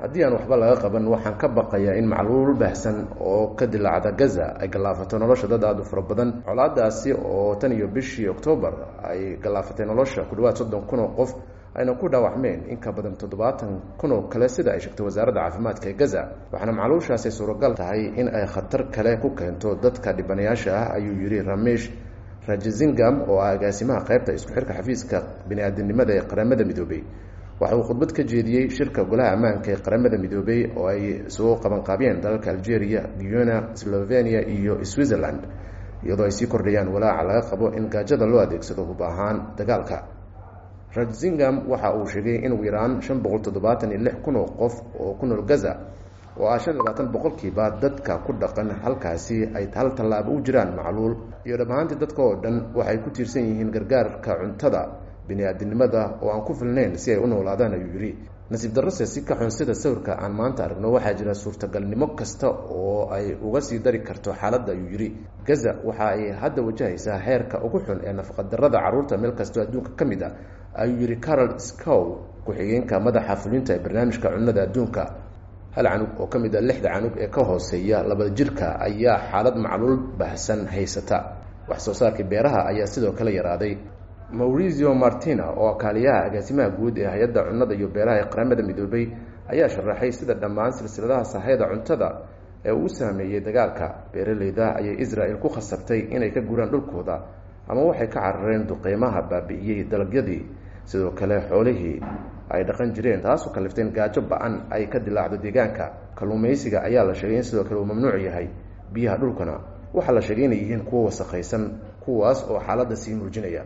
haddii aan waxba laga qaban waxaan ka baqayaa in macluul baahsan oo ka dilaacda gaza ay gallaafato nolosha dad aada u fara badan. Colaadaasi oo tan iyo bishii oktoobar ay gallaafatay nolosha ku dhawaad soddon kun oo qof ayna ku dhaawacmeen in ka badan toddobaatan kun oo kale sida ay sheegtay wasaaradda caafimaadka ee gaza. Waxaana macluushaasi suuragal tahay in ay khatar kale ku keento dadka dhibanayaasha ah ayuu yidhi ramesh rajazingam oo ah agaasimaha qaybta isku xirka xafiiska bini-aadamnimada ee qaramada midoobay waxa uu khudbad ka jeediyey shirka golaha ammaanka ee qaramada midoobay oo ay soo qabanqaabiyeen dalalka algeria guyana slovenia iyo switzerland iyadoo ay sii kordhayaan walaaca laga qabo in gaajada loo adeegsado hub ahaan dagaalka. Rajzingam waxa uu sheegay in ugu yaraan shan boqol toddobaatan iyo lix kun oo qof oo ku nool gaza oo ah shan labaatan boqolkiiba dadka ku dhaqan halkaasi ay hal tallaabo u jiraan macluul. Iyo dhammaantii dadka oo dhan waxay ku tiirsan yihiin gargaarka cuntada bini-aadinimada oo aan ku filnayn si ay u noolaadaan ayuu yidhi. Nasiib darrose si ka xun sida sawirka aan maanta aragno waxaa jira suurtagalnimo kasta oo ay uga sii dari karto xaaladda ayuu yidhi. Gaza waxa ay hadda wajahaysaa heerka ugu xun ee nafaqadarrada carruurta meel kastoo adduunka ka mid ah ayuu yidhi carol scow ku-xigeenka madaxa fulinta ee barnaamijka cunnada adduunka. Hal canug oo ka mid a lixda canug ee ka hooseeya labada jirka ayaa xaalad macluul bahsan haysata. Wax soo saarkii beeraha ayaa sidoo kale yaraaday maurizio martina oo kaaliyaha agaasimaha guud ee hay'adda cunnada iyo beeraha ee qaramada midoobay ayaa sharaxay sida dhammaan silsiladaha sahayda cuntada ee uu saameeyey dagaalka. Beeraleyda ayay israel ku khasabtay inay ka guraan dhulkooda ama waxay ka carareen duqeymaha baabi'iyey dalagyadii. Sidoo kale xoolihii ay dhaqan jireen taasoo kalifteen gaajo ba'an ay ka dilaacdo deegaanka. Kalluumaysiga ayaa la sheegay in sidoo kale uu mamnuuc yahay biyaha dhulkana waxaa la sheegay inay yihiin kuwo wasakhaysan kuwaas oo xaaladda sii muujinaya